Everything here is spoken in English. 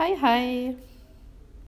Hi! Hi!